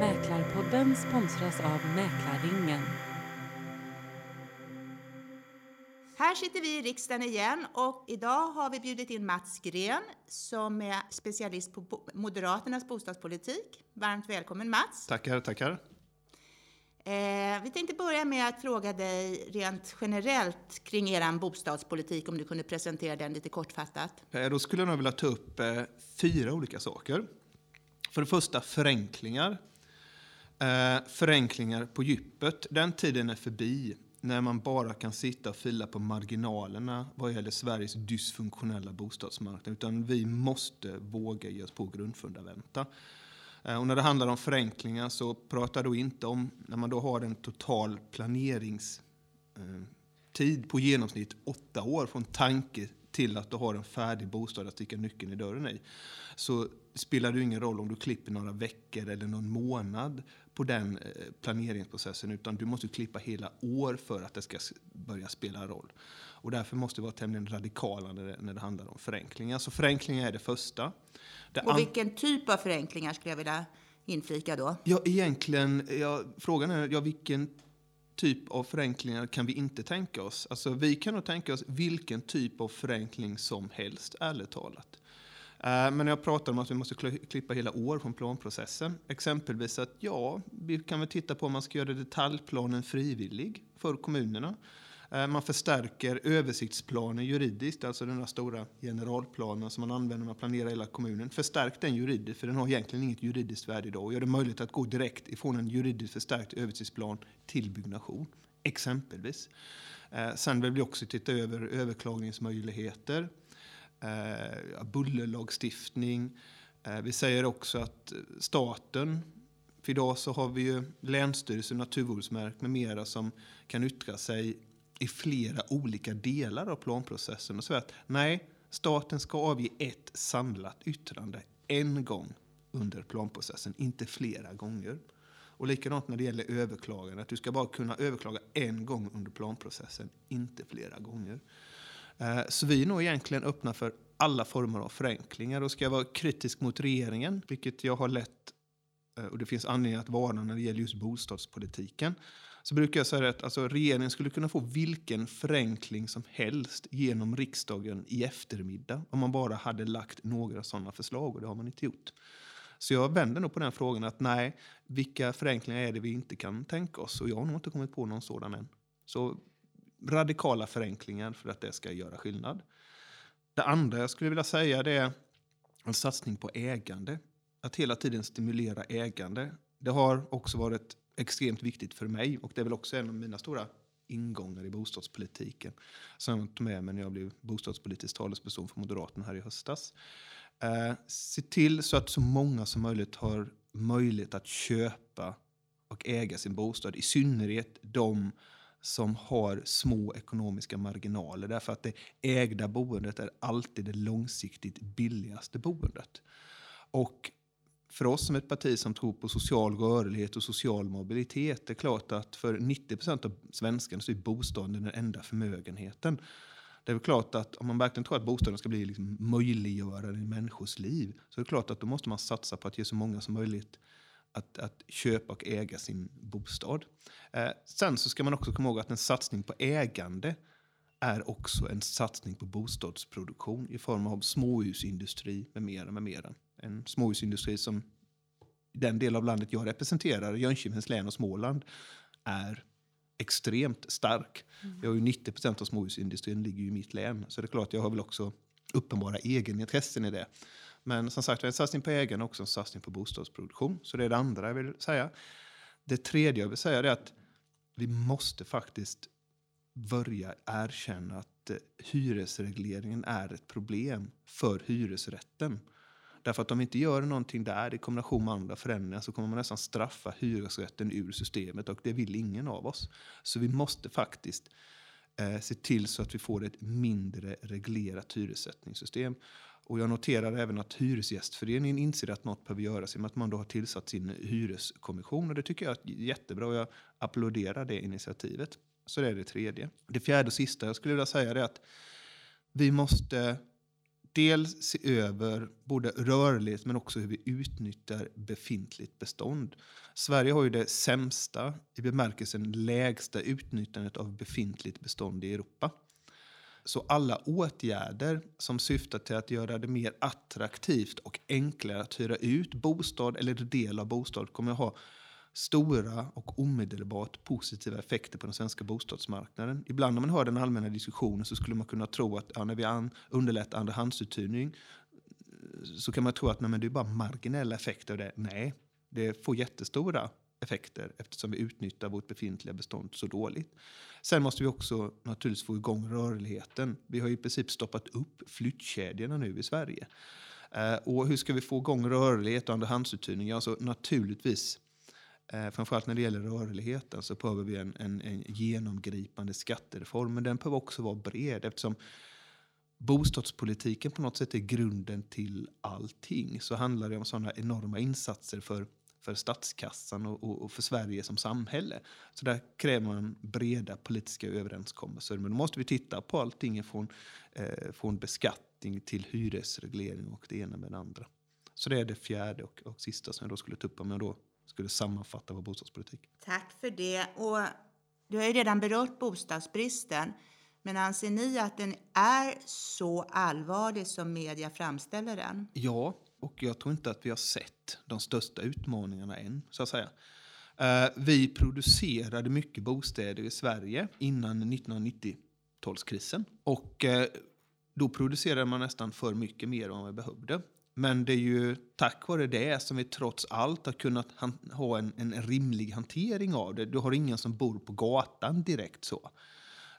Mäklarpodden sponsras av Mäklarringen. Här sitter vi i riksdagen igen och idag har vi bjudit in Mats Gren som är specialist på Moderaternas bostadspolitik. Varmt välkommen Mats! Tackar, tackar. Eh, vi tänkte börja med att fråga dig rent generellt kring er bostadspolitik, om du kunde presentera den lite kortfattat. Eh, Då skulle jag nog vilja ta upp eh, fyra olika saker. För det första förenklingar. Eh, förenklingar på djupet. Den tiden är förbi när man bara kan sitta och fila på marginalerna vad gäller Sveriges dysfunktionella bostadsmarknad. Utan vi måste våga ge oss på grundfundamenta. Eh, och när det handlar om förenklingar så pratar jag då inte om när man då har en total planeringstid på genomsnitt åtta år från tanke till att du har en färdig bostad att sticka nyckeln i dörren i. Så spelar det ju ingen roll om du klipper några veckor eller någon månad på den eh, planeringsprocessen utan du måste klippa hela år för att det ska börja spela roll. Och därför måste vi vara tämligen radikala när det, när det handlar om förenklingar. Så förenklingar är det första. Det Och vilken typ av förenklingar skulle jag vilja inflika då? Ja, egentligen, ja, frågan är ja, vilken typ av förenklingar kan vi inte tänka oss? Alltså, vi kan nog tänka oss vilken typ av förenkling som helst, ärligt talat. Eh, men jag pratar om att vi måste klippa hela år från planprocessen, exempelvis att ja, vi kan väl titta på om man ska göra detaljplanen frivillig för kommunerna. Eh, man förstärker översiktsplanen juridiskt, alltså den där stora generalplanen som man använder när man planerar hela kommunen. Förstärk den juridiskt, för den har egentligen inget juridiskt värde idag. Och gör det möjligt att gå direkt ifrån en juridiskt förstärkt översiktsplan till byggnation, exempelvis. Eh, sen vill vi också titta över överklagningsmöjligheter, eh, bullerlagstiftning. Eh, Vi säger också att staten för idag så har vi ju Länsstyrelsen, Naturvårdsverket med mera som kan yttra sig i flera olika delar av planprocessen och säga att nej, staten ska avge ett samlat yttrande en gång under planprocessen, inte flera gånger. Och likadant när det gäller överklagande, att du ska bara kunna överklaga en gång under planprocessen, inte flera gånger. Eh, så vi är nog egentligen öppna för alla former av förenklingar och ska jag vara kritisk mot regeringen, vilket jag har lätt eh, och det finns anledning att vara när det gäller just bostadspolitiken, så brukar jag säga att alltså, regeringen skulle kunna få vilken förenkling som helst genom riksdagen i eftermiddag om man bara hade lagt några sådana förslag och det har man inte gjort. Så jag vänder nog på den frågan att nej, vilka förenklingar är det vi inte kan tänka oss? Och jag har nog inte kommit på någon sådan än. Så radikala förenklingar för att det ska göra skillnad. Det andra jag skulle vilja säga det är en satsning på ägande. Att hela tiden stimulera ägande. Det har också varit extremt viktigt för mig och det är väl också en av mina stora ingångar i bostadspolitiken som jag tog med mig när jag blev bostadspolitisk talesperson för Moderaterna här i höstas. Eh, se till så att så många som möjligt har möjlighet att köpa och äga sin bostad. I synnerhet de som har små ekonomiska marginaler. Därför att det ägda boendet är alltid det långsiktigt billigaste boendet. Och för oss som ett parti som tror på social rörlighet och social mobilitet, det är klart att för 90 procent av svenskarna så är bostaden den enda förmögenheten. Det är väl klart att om man verkligen tror att bostaden ska bli liksom möjliggörare i människors liv, så är det klart att då måste man satsa på att ge så många som möjligt att, att köpa och äga sin bostad. Eh, sen så ska man också komma ihåg att en satsning på ägande är också en satsning på bostadsproduktion i form av småhusindustri med mera. Med mera. En småhusindustri som den del av landet jag representerar, Jönköpings län och Småland, är extremt stark. Jag har ju 90 procent av småhusindustrin ligger i mitt län, så det är klart jag har väl också uppenbara egenintressen i det. Men som sagt, en satsning på ägande och också en satsning på bostadsproduktion. Så det är det andra jag vill säga. Det tredje jag vill säga är att vi måste faktiskt börja erkänna att eh, hyresregleringen är ett problem för hyresrätten. Därför att om vi inte gör någonting där i kombination med andra förändringar så kommer man nästan straffa hyresrätten ur systemet och det vill ingen av oss. Så vi måste faktiskt eh, se till så att vi får ett mindre reglerat hyressättningssystem. Och jag noterar även att Hyresgästföreningen inser att något behöver göras i och med att man då har tillsatt sin hyreskommission. Och det tycker jag är jättebra och jag applåderar det initiativet. Så det är det tredje. Det fjärde och sista jag skulle vilja säga är att vi måste dels se över både rörlighet men också hur vi utnyttjar befintligt bestånd. Sverige har ju det sämsta, i bemärkelsen lägsta utnyttjandet av befintligt bestånd i Europa. Så alla åtgärder som syftar till att göra det mer attraktivt och enklare att hyra ut bostad eller del av bostad kommer att ha stora och omedelbart positiva effekter på den svenska bostadsmarknaden. Ibland när man hör den allmänna diskussionen så skulle man kunna tro att ja, när vi an, underlättar andrahandsuthyrning så kan man tro att nej, men det är bara marginella effekter av det. Nej, det får jättestora effekter eftersom vi utnyttjar vårt befintliga bestånd så dåligt. Sen måste vi också naturligtvis få igång rörligheten. Vi har i princip stoppat upp flyttkedjorna nu i Sverige. Eh, och hur ska vi få igång rörlighet och andrahandsuthyrning? Alltså naturligtvis Eh, framförallt när det gäller rörligheten så behöver vi en, en, en genomgripande skattereform. Men den behöver också vara bred eftersom bostadspolitiken på något sätt är grunden till allting. Så handlar det om sådana enorma insatser för, för statskassan och, och, och, för Sverige som samhälle. Så där kräver man breda politiska överenskommelser. Men då måste vi titta på allting från, eh, från beskattning till hyresreglering och det ena med det andra. Så det är det fjärde och, och sista som jag då skulle ta upp. Med då skulle sammanfatta vår bostadspolitik. Tack för det. Och du har ju redan berört bostadsbristen. Men anser ni att den är så allvarlig som media framställer den? Ja, och jag tror inte att vi har sett de största utmaningarna än, så att säga. Eh, vi producerade mycket bostäder i Sverige innan 1990-talskrisen. Och eh, då producerade man nästan för mycket mer än vad vi behövde. Men det är ju tack vare det som vi trots allt har kunnat ha en, en rimlig hantering av det. Du har ingen som bor på gatan direkt så.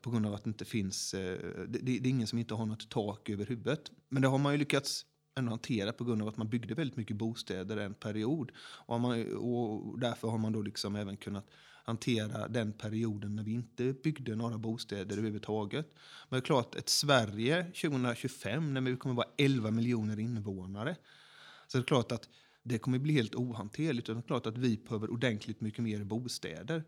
På grund av att det inte finns, eh, det, det, är ingen som inte har något tak över huvudet. Men det har man ju lyckats ändå hantera på grund av att man byggde väldigt mycket bostäder en period. Och, man, och därför har man då liksom även kunnat hantera den perioden när vi inte byggde några bostäder överhuvudtaget. Men det är klart, ett Sverige 2025 när vi kommer vara 11 miljoner invånare. Så det är klart att det kommer bli helt ohanterligt. Det är klart att vi behöver ordentligt mycket mer bostäder.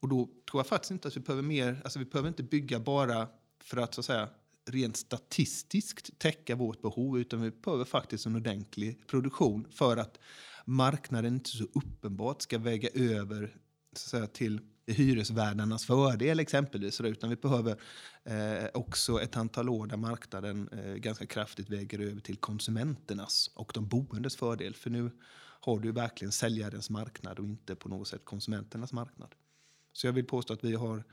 Och då tror jag faktiskt inte att vi behöver mer, alltså vi behöver inte bygga bara för att så att säga rent statistiskt täcka vårt behov utan vi behöver faktiskt en ordentlig produktion för att marknaden inte så uppenbart ska väga över så säga, till hyresvärdarnas fördel exempelvis. Utan vi behöver eh, också ett antal år där marknaden eh, ganska kraftigt väger över till konsumenternas och de boendes fördel. För nu har du verkligen säljarens marknad och inte på något sätt konsumenternas marknad. Så jag vill påstå att vi har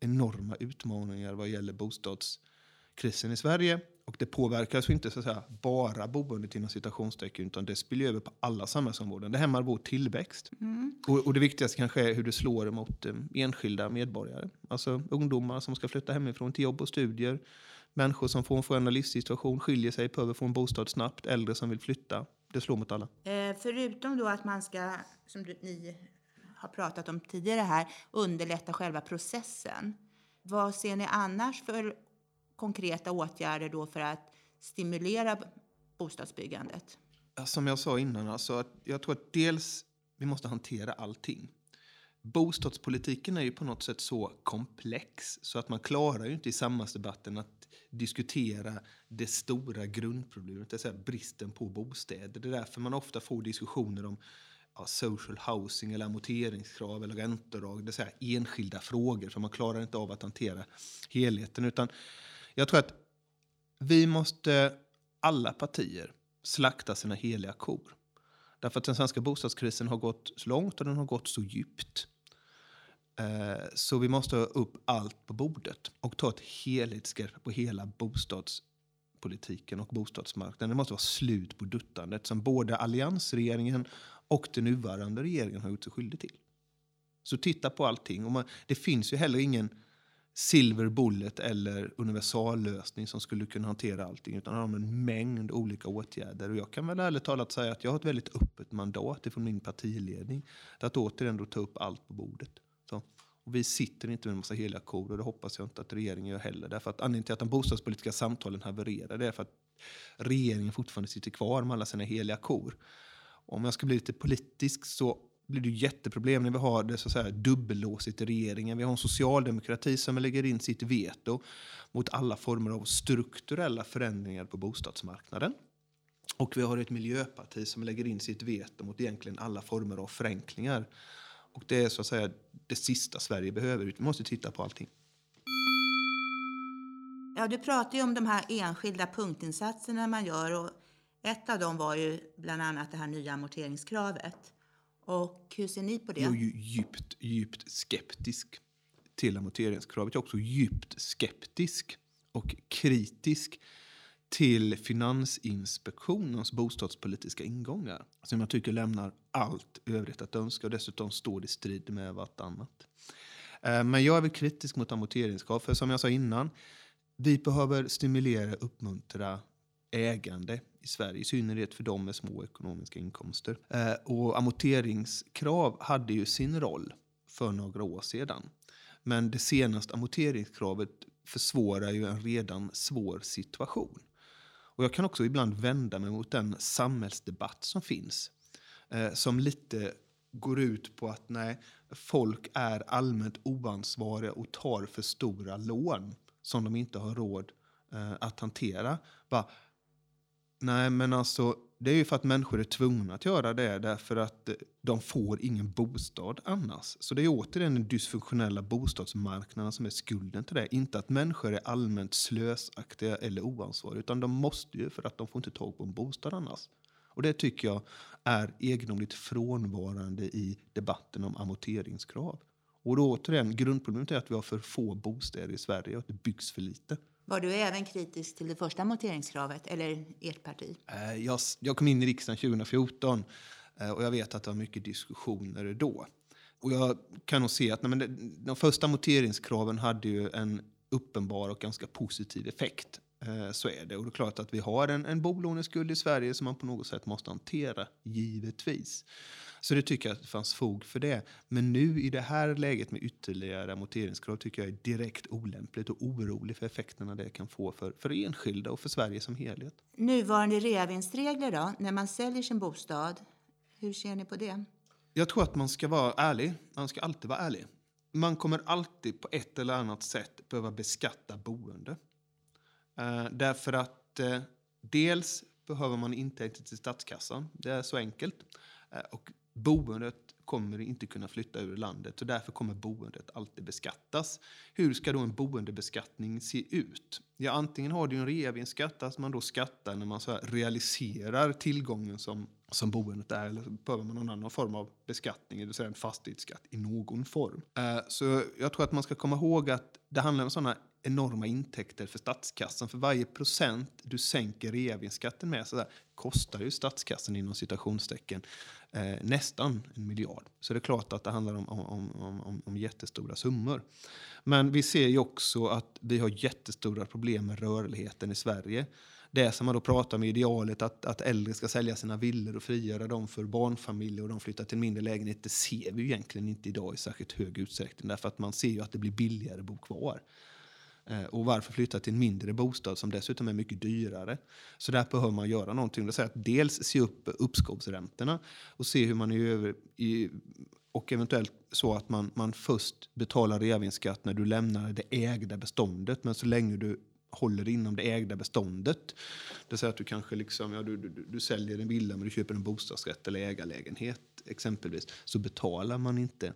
enorma utmaningar vad gäller bostadskrisen i Sverige och det påverkar alltså inte så att säga, bara boendet inom citationstecken utan det spiller över på alla samhällsområden. Det hämmar vår tillväxt. Mm. Och, och, det viktigaste kanske är hur det slår mot eh, enskilda medborgare. Alltså ungdomar som ska flytta hemifrån till jobb och studier. Människor som får en förändrad livssituation, skiljer sig, behöver få en bostad snabbt. Äldre som vill flytta. Det slår mot alla. Eh, förutom då att man ska, som du, ni har pratat om tidigare här, underlätta själva processen. Vad ser ni annars för konkreta åtgärder då för att stimulera bostadsbyggandet? Som jag sa innan, alltså jag tror att dels vi måste hantera allting. Bostadspolitiken är ju på något sätt så komplex så att man klarar ju inte i samhällsdebatten att diskutera det stora grundproblemet, det vill säga bristen på bostäder. Det är därför man ofta får diskussioner om ja, social housing eller amorteringskrav eller räntor, det vill säga enskilda frågor, för man klarar inte av att hantera helheten. Utan jag tror att vi måste, alla partier, slakta sina heliga kor. Därför att den svenska bostadskrisen har gått så långt och den har gått så djupt. Eh, så vi måste ha upp allt på bordet och ta ett helhetsgrepp på hela bostadspolitiken och bostadsmarknaden. Det måste vara slut på duttandet som både alliansregeringen och den nuvarande regeringen har gjort sig skyldig till. Så titta på allting. Och man, det finns ju heller ingen silver bullet eller universallösning som skulle kunna hantera allting. Utan har en mängd olika åtgärder. Och jag kan väl ärligt talat säga att jag har ett väldigt öppet mandat från min partiledning. Att återigen då ta upp allt på bordet. Så. Och vi sitter inte med en massa heliga kor och det hoppas jag inte att regeringen gör heller. Därför att anledningen till att de bostadspolitiska samtalen havererar det är för att regeringen fortfarande sitter kvar med alla sina heliga kor. Om jag ska bli lite politisk så blir det jätteproblem när vi har det så att dubbellåsigt i regeringen. Vi har en socialdemokrati som lägger in sitt veto mot alla former av strukturella förändringar på bostadsmarknaden. Och vi har ett miljöparti som lägger in sitt veto mot egentligen alla former av förenklingar. Och det är så att säga det sista Sverige behöver. Vi måste titta på allting. Ja, du pratar ju om de här enskilda punktinsatserna man gör och ett av dem var ju bland annat det här nya amorteringskravet. Och hur ser ni på det? Jag är ju djupt, djupt skeptisk till amorteringskravet. Jag är också djupt skeptisk och kritisk till Finansinspektionens bostadspolitiska ingångar som jag tycker lämnar allt övrigt att önska och dessutom står i strid med vartannat. Eh, men jag är väl kritisk mot amorteringskrav, för som jag sa innan, vi behöver stimulera och uppmuntra ägande i Sverige, i synnerhet för de med små ekonomiska inkomster. Eh, och amorteringskrav hade ju sin roll för några år sedan. Men det senaste amorteringskravet försvårar ju en redan svår situation. Och jag kan också ibland vända mig mot den samhällsdebatt som finns. Eh, som lite går ut på att nej, folk är allmänt oansvariga och tar för stora lån som de inte har råd eh, att hantera. Bara, nej, men alltså, det är ju för att människor är tvungna att göra det därför att eh, de får ingen bostad annars. Så det är återigen den dysfunktionella bostadsmarknaden som är skulden till det. Inte att människor är allmänt slösaktiga eller oansvariga utan de måste ju för att de får inte tag på en bostad annars. Och det tycker jag är egendomligt frånvarande i debatten om amorteringskrav. Och då återigen, grundproblemet är att vi har för få bostäder i Sverige och att det byggs för lite. Var du även kritisk till det första amorteringskravet, eller ert parti? Eh, jag, jag kom in i riksdagen 2014 eh, och jag vet att det var mycket diskussioner då. Och jag kan nog se att nej, men de första amorteringskraven hade ju en uppenbar och ganska positiv effekt. Eh, så är det. Och det är klart att vi har en, en bolåneskuld i Sverige som man på något sätt måste hantera, givetvis. Så det tycker jag att det fanns fog för det. Men nu i det här läget med ytterligare amorteringskrav tycker jag är direkt olämpligt och orolig för effekterna det kan få för, för enskilda och för Sverige som helhet. Nuvarande reavinstregler då, när man säljer sin bostad, hur ser ni på det? Jag tror att man ska vara ärlig. Man ska alltid vara ärlig. Man kommer alltid på ett eller annat sätt behöva beskatta boende. Eh, därför att eh, dels behöver man intäkter till statskassan. Det är så enkelt. Eh, och boendet kommer inte kunna flytta ur landet och därför kommer boendet alltid beskattas. Hur ska då en boendebeskattning se ut? Ja, antingen har du en reavinstskatt, att man då skattar när man så realiserar tillgången som, som boendet är, eller så behöver man någon annan form av beskattning, det vill säga en fastighetsskatt i någon form. Uh, så jag tror att man ska komma ihåg att det handlar om sådana enorma intäkter för statskassan. För varje procent du sänker reavinstskatten med så där, kostar ju statskassan inom citationstecken eh, nästan en miljard. Så det är klart att det handlar om, om, om, om, jättestora summor. Men vi ser ju också att vi har jättestora problem med rörligheten i Sverige. Det som man då pratar om idealet att, att äldre ska sälja sina villor och frigöra dem för barnfamiljer och de flyttar till mindre lägenhet. det ser vi ju egentligen inte idag i särskilt hög utsträckning därför att man ser ju att det blir billigare att bo kvar. Eh, och varför flytta till en mindre bostad som dessutom är mycket dyrare? Så där behöver man göra någonting. Det att dels se upp uppskovsräntorna och se hur man är över i, och eventuellt så att man, man först betalar reavinstskatt när du lämnar det ägda beståndet. Men så länge du håller inom det ägda beståndet. Det säger att du kanske liksom, ja, du, du, du säljer en villa men du köper en bostadsrätt eller ägarlägenhet exempelvis. Så betalar man inte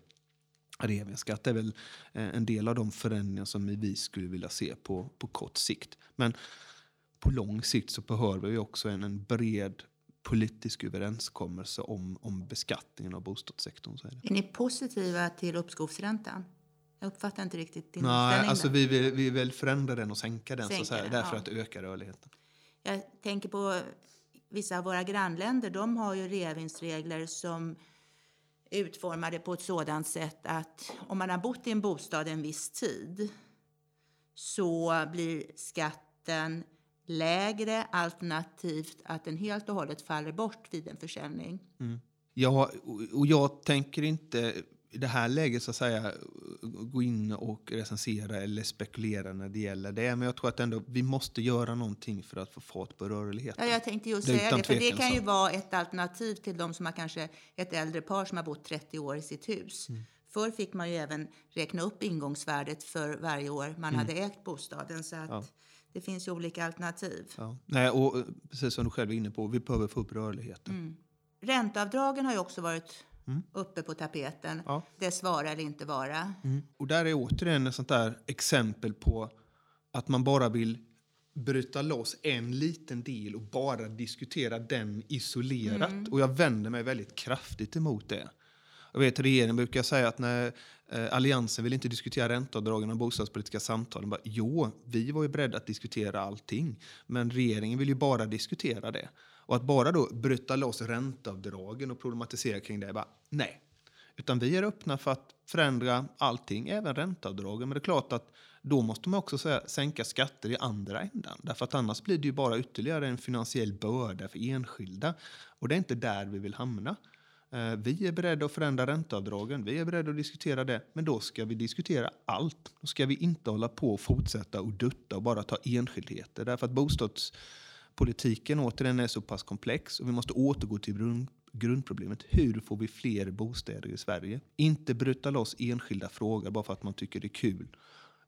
Reavinstskatt är väl eh, en del av de förändringar som vi skulle vilja se på, på kort sikt. Men på lång sikt så behöver vi också en, en bred politisk överenskommelse om, om beskattningen av bostadssektorn. Så är, det. är ni positiva till uppskovsräntan? Jag uppfattar inte riktigt din Nej, alltså vi vill, vi vill förändra den och sänka den sänka så att säga, därför ja. att öka rörligheten. Jag tänker på vissa av våra grannländer. De har ju reavinstregler som utformade på ett sådant sätt att om man har bott i en bostad en viss tid så blir skatten lägre alternativt att den helt och hållet faller bort vid en försäljning. Mm. Ja, och jag tänker inte i det här läget så att säga gå in och recensera eller spekulera när det gäller det. Men jag tror att ändå vi måste göra någonting för att få fart på rörligheten. Ja, jag tänkte just Det säga det, för det kan ju så. vara ett alternativ till de som har kanske ett äldre par som har bott 30 år i sitt hus. Mm. Förr fick man ju även räkna upp ingångsvärdet för varje år man hade ägt bostaden. Så att Mm. Ja. det finns ju olika alternativ. Ja. Nej, och eh, precis som du själv är inne på, vi behöver få upp rörligheten. Mm. Ränteavdragen har ju också varit uppe på tapeten. Mm. Ja. Dess vara eller inte vara. Och där är återigen ett sånt där exempel på att man bara vill bryta loss en liten del och bara diskutera den isolerat. Och jag vänder mig väldigt kraftigt emot det. Jag vet regeringen brukar säga att när eh, Alliansen vill inte diskutera ränteavdragen och bostadspolitiska samtalen. Bara, jo, vi var ju beredda att diskutera allting. Men regeringen vill ju bara diskutera det. Och att bara då bryta loss ränteavdragen och problematisera kring det, bara, nej. Utan vi är öppna för att förändra allting, även ränteavdragen. Men det är klart att då måste man också säga, sänka skatter i andra ändan. Därför att annars blir det ju bara ytterligare en finansiell börda för enskilda. Och det är inte där vi vill hamna. Eh, vi är beredda att förändra ränteavdragen, vi är beredda att diskutera det, men då ska vi diskutera allt. Då ska vi inte hålla på och fortsätta och dutta och bara ta enskildheter. Därför att Politiken återigen är så pass komplex och vi måste återgå till grund, grundproblemet. Hur får vi fler bostäder i Sverige? Inte bryta loss enskilda frågor bara för att man tycker det är kul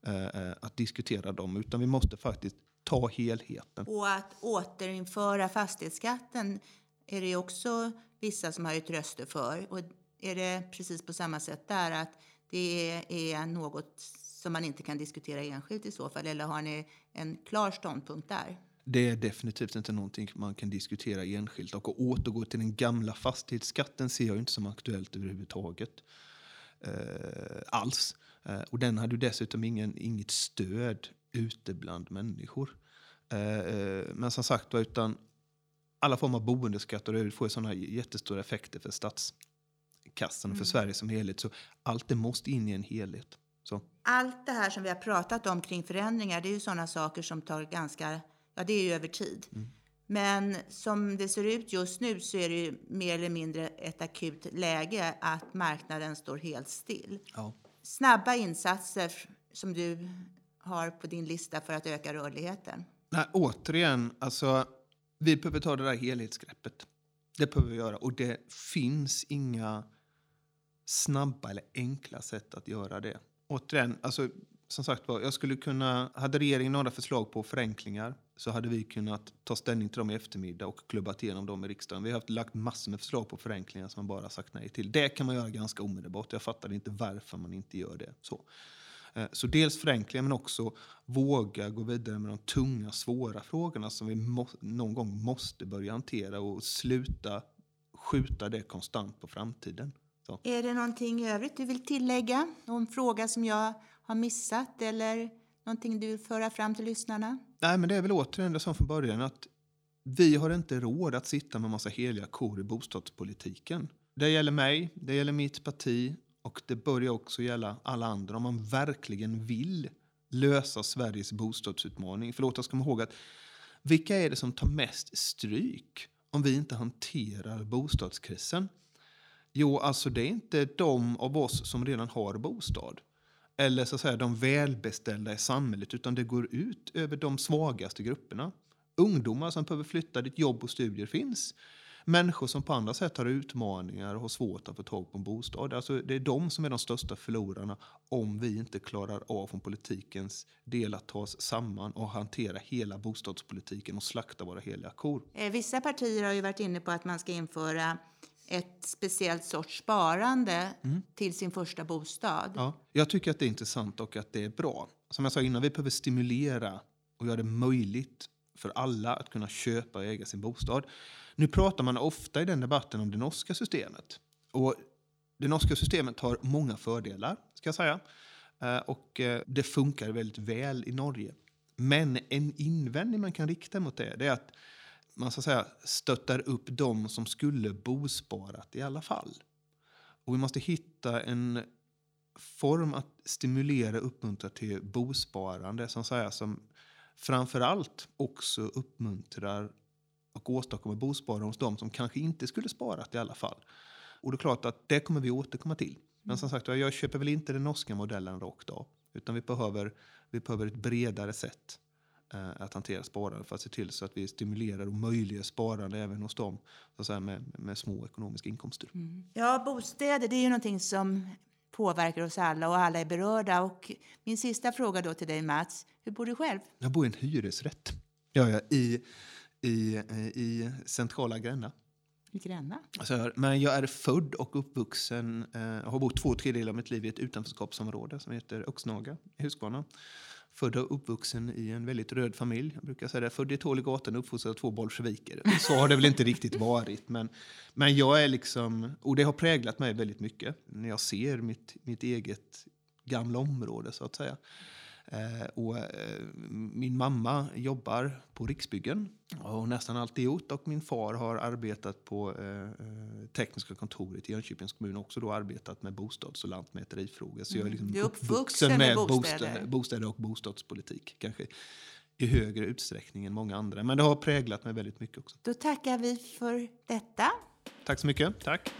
eh, eh att diskutera dem, utan vi måste faktiskt ta helheten. Och att återinföra fastighetsskatten är det också vissa som har höjt röster för. Och är det precis på samma sätt där att det är något som man inte kan diskutera enskilt i så fall? Eller har ni en klar ståndpunkt där? Det är definitivt inte någonting man kan diskutera enskilt. Och att återgå till den gamla fastighetsskatten ser jag inte som aktuellt överhuvudtaget. Eh, alls. Eh, och den hade ju dessutom ingen, inget stöd ute bland människor. Eh, eh, men som sagt utan alla former av boendeskatter får sådana jättestora effekter för statskassan och för Sverige som helhet. Så allt det måste in i en helhet. Så. Allt det här som vi har pratat om kring förändringar, det är ju sådana saker som tar ganska, ja det är ju över tid. Men som det ser ut just nu så är det ju mer eller mindre ett akut läge att marknaden står helt still. Ja. Snabba insatser som du har på din lista för att öka rörligheten. Nej, återigen, alltså, vi behöver ta det där helhetsgreppet. Det behöver vi göra. Och det finns inga snabba eller enkla sätt att göra det. Återigen, alltså, som sagt var, jag skulle kunna, hade regeringen några förslag på förenklingar så hade vi kunnat ta ställning till dem i eftermiddag och klubbat igenom dem i riksdagen. Vi har haft lagt massor med förslag på förenklingar som man bara sagt nej till. Det kan man göra ganska omedelbart. Jag fattar inte varför man inte gör det. Så. Eh, så dels förenklingar men också våga gå vidare med de tunga, svåra frågorna som vi må, någon gång måste börja hantera och sluta skjuta det konstant på framtiden. Så. Är det någonting i övrigt du vill tillägga? Någon fråga som jag har missat eller någonting du vill föra fram till lyssnarna? Nej, men det är väl återigen det som från början att vi har inte råd att sitta med massa heliga kor i bostadspolitiken. Det gäller mig, det gäller mitt parti och det börjar också gälla alla andra om man verkligen vill lösa Sveriges bostadsutmaning. För låt oss komma ihåg att vilka är det som tar mest stryk om vi inte hanterar bostadskrisen? Jo, alltså det är inte de av oss som redan har bostad eller så att säga de välbeställda i samhället utan det går ut över de svagaste grupperna. Ungdomar som behöver flytta dit jobb och studier finns. Människor som på andra sätt har utmaningar och har svårt att få tag på en bostad. Alltså det är de som är de största förlorarna om vi inte klarar av från politikens del att ta oss samman och hantera hela bostadspolitiken och slakta våra heliga kor. Eh, vissa partier har ju varit inne på att man ska införa ett speciellt sorts sparande till sin första bostad. Ja, jag tycker att det är intressant och att det är bra. Som jag sa innan, vi behöver stimulera och göra det möjligt för alla att kunna köpa och äga sin bostad. Nu pratar man ofta i den debatten om det norska systemet. Och det norska systemet har många fördelar, ska jag säga. Eh, Och eh, det funkar väldigt väl i Norge. Men en invändning man kan rikta mot det, det är att man så att säga stöttar upp de som skulle bosparat i alla fall. Och vi måste hitta en form att stimulera och uppmuntra till bosparande som, säga, som framförallt också uppmuntrar och åstadkommer bosparande hos de som kanske inte skulle sparat i alla fall. Och det är klart att det kommer vi återkomma till. Men som sagt jag köper väl inte den norska modellen rakt av. Utan vi behöver, vi behöver ett bredare sätt att hantera sparande för att se till så att vi stimulerar och möjliggör sparande även hos dem så att säga, med, med små ekonomiska inkomster. Mm. Ja, bostäder det är ju någonting som påverkar oss alla och alla är berörda. Och min sista fråga då till dig Mats, hur bor du själv? Jag bor i en hyresrätt. Ja, ja, i, i, i centrala Gränna. I Gränna? Alltså, men jag är född och uppvuxen, eh, har bott två tredjedelar av mitt liv i ett utanförskapsområde som heter Oxnaga i Huskvarna. Född och uppvuxen i en väldigt röd familj. Jag brukar säga det. Född i Tålegatan och uppfostrad av två bolsjeviker. Så har det väl inte riktigt varit. Men, men jag är liksom, och det har präglat mig väldigt mycket. När jag ser mitt, mitt eget gamla område så att säga. Eh, och, eh, min mamma jobbar på Riksbyggen och har nästan alltid gjort och min far har arbetat på eh, tekniska kontoret i Jönköpings kommun och också då arbetat med bostads och lantmäterifrågor. Så jag är liksom mm. uppvuxen med bostäder. bostäder och bostadspolitik kanske i högre utsträckning än många andra. Men det har präglat mig väldigt mycket också. Då tackar vi för detta. Tack så mycket. Tack.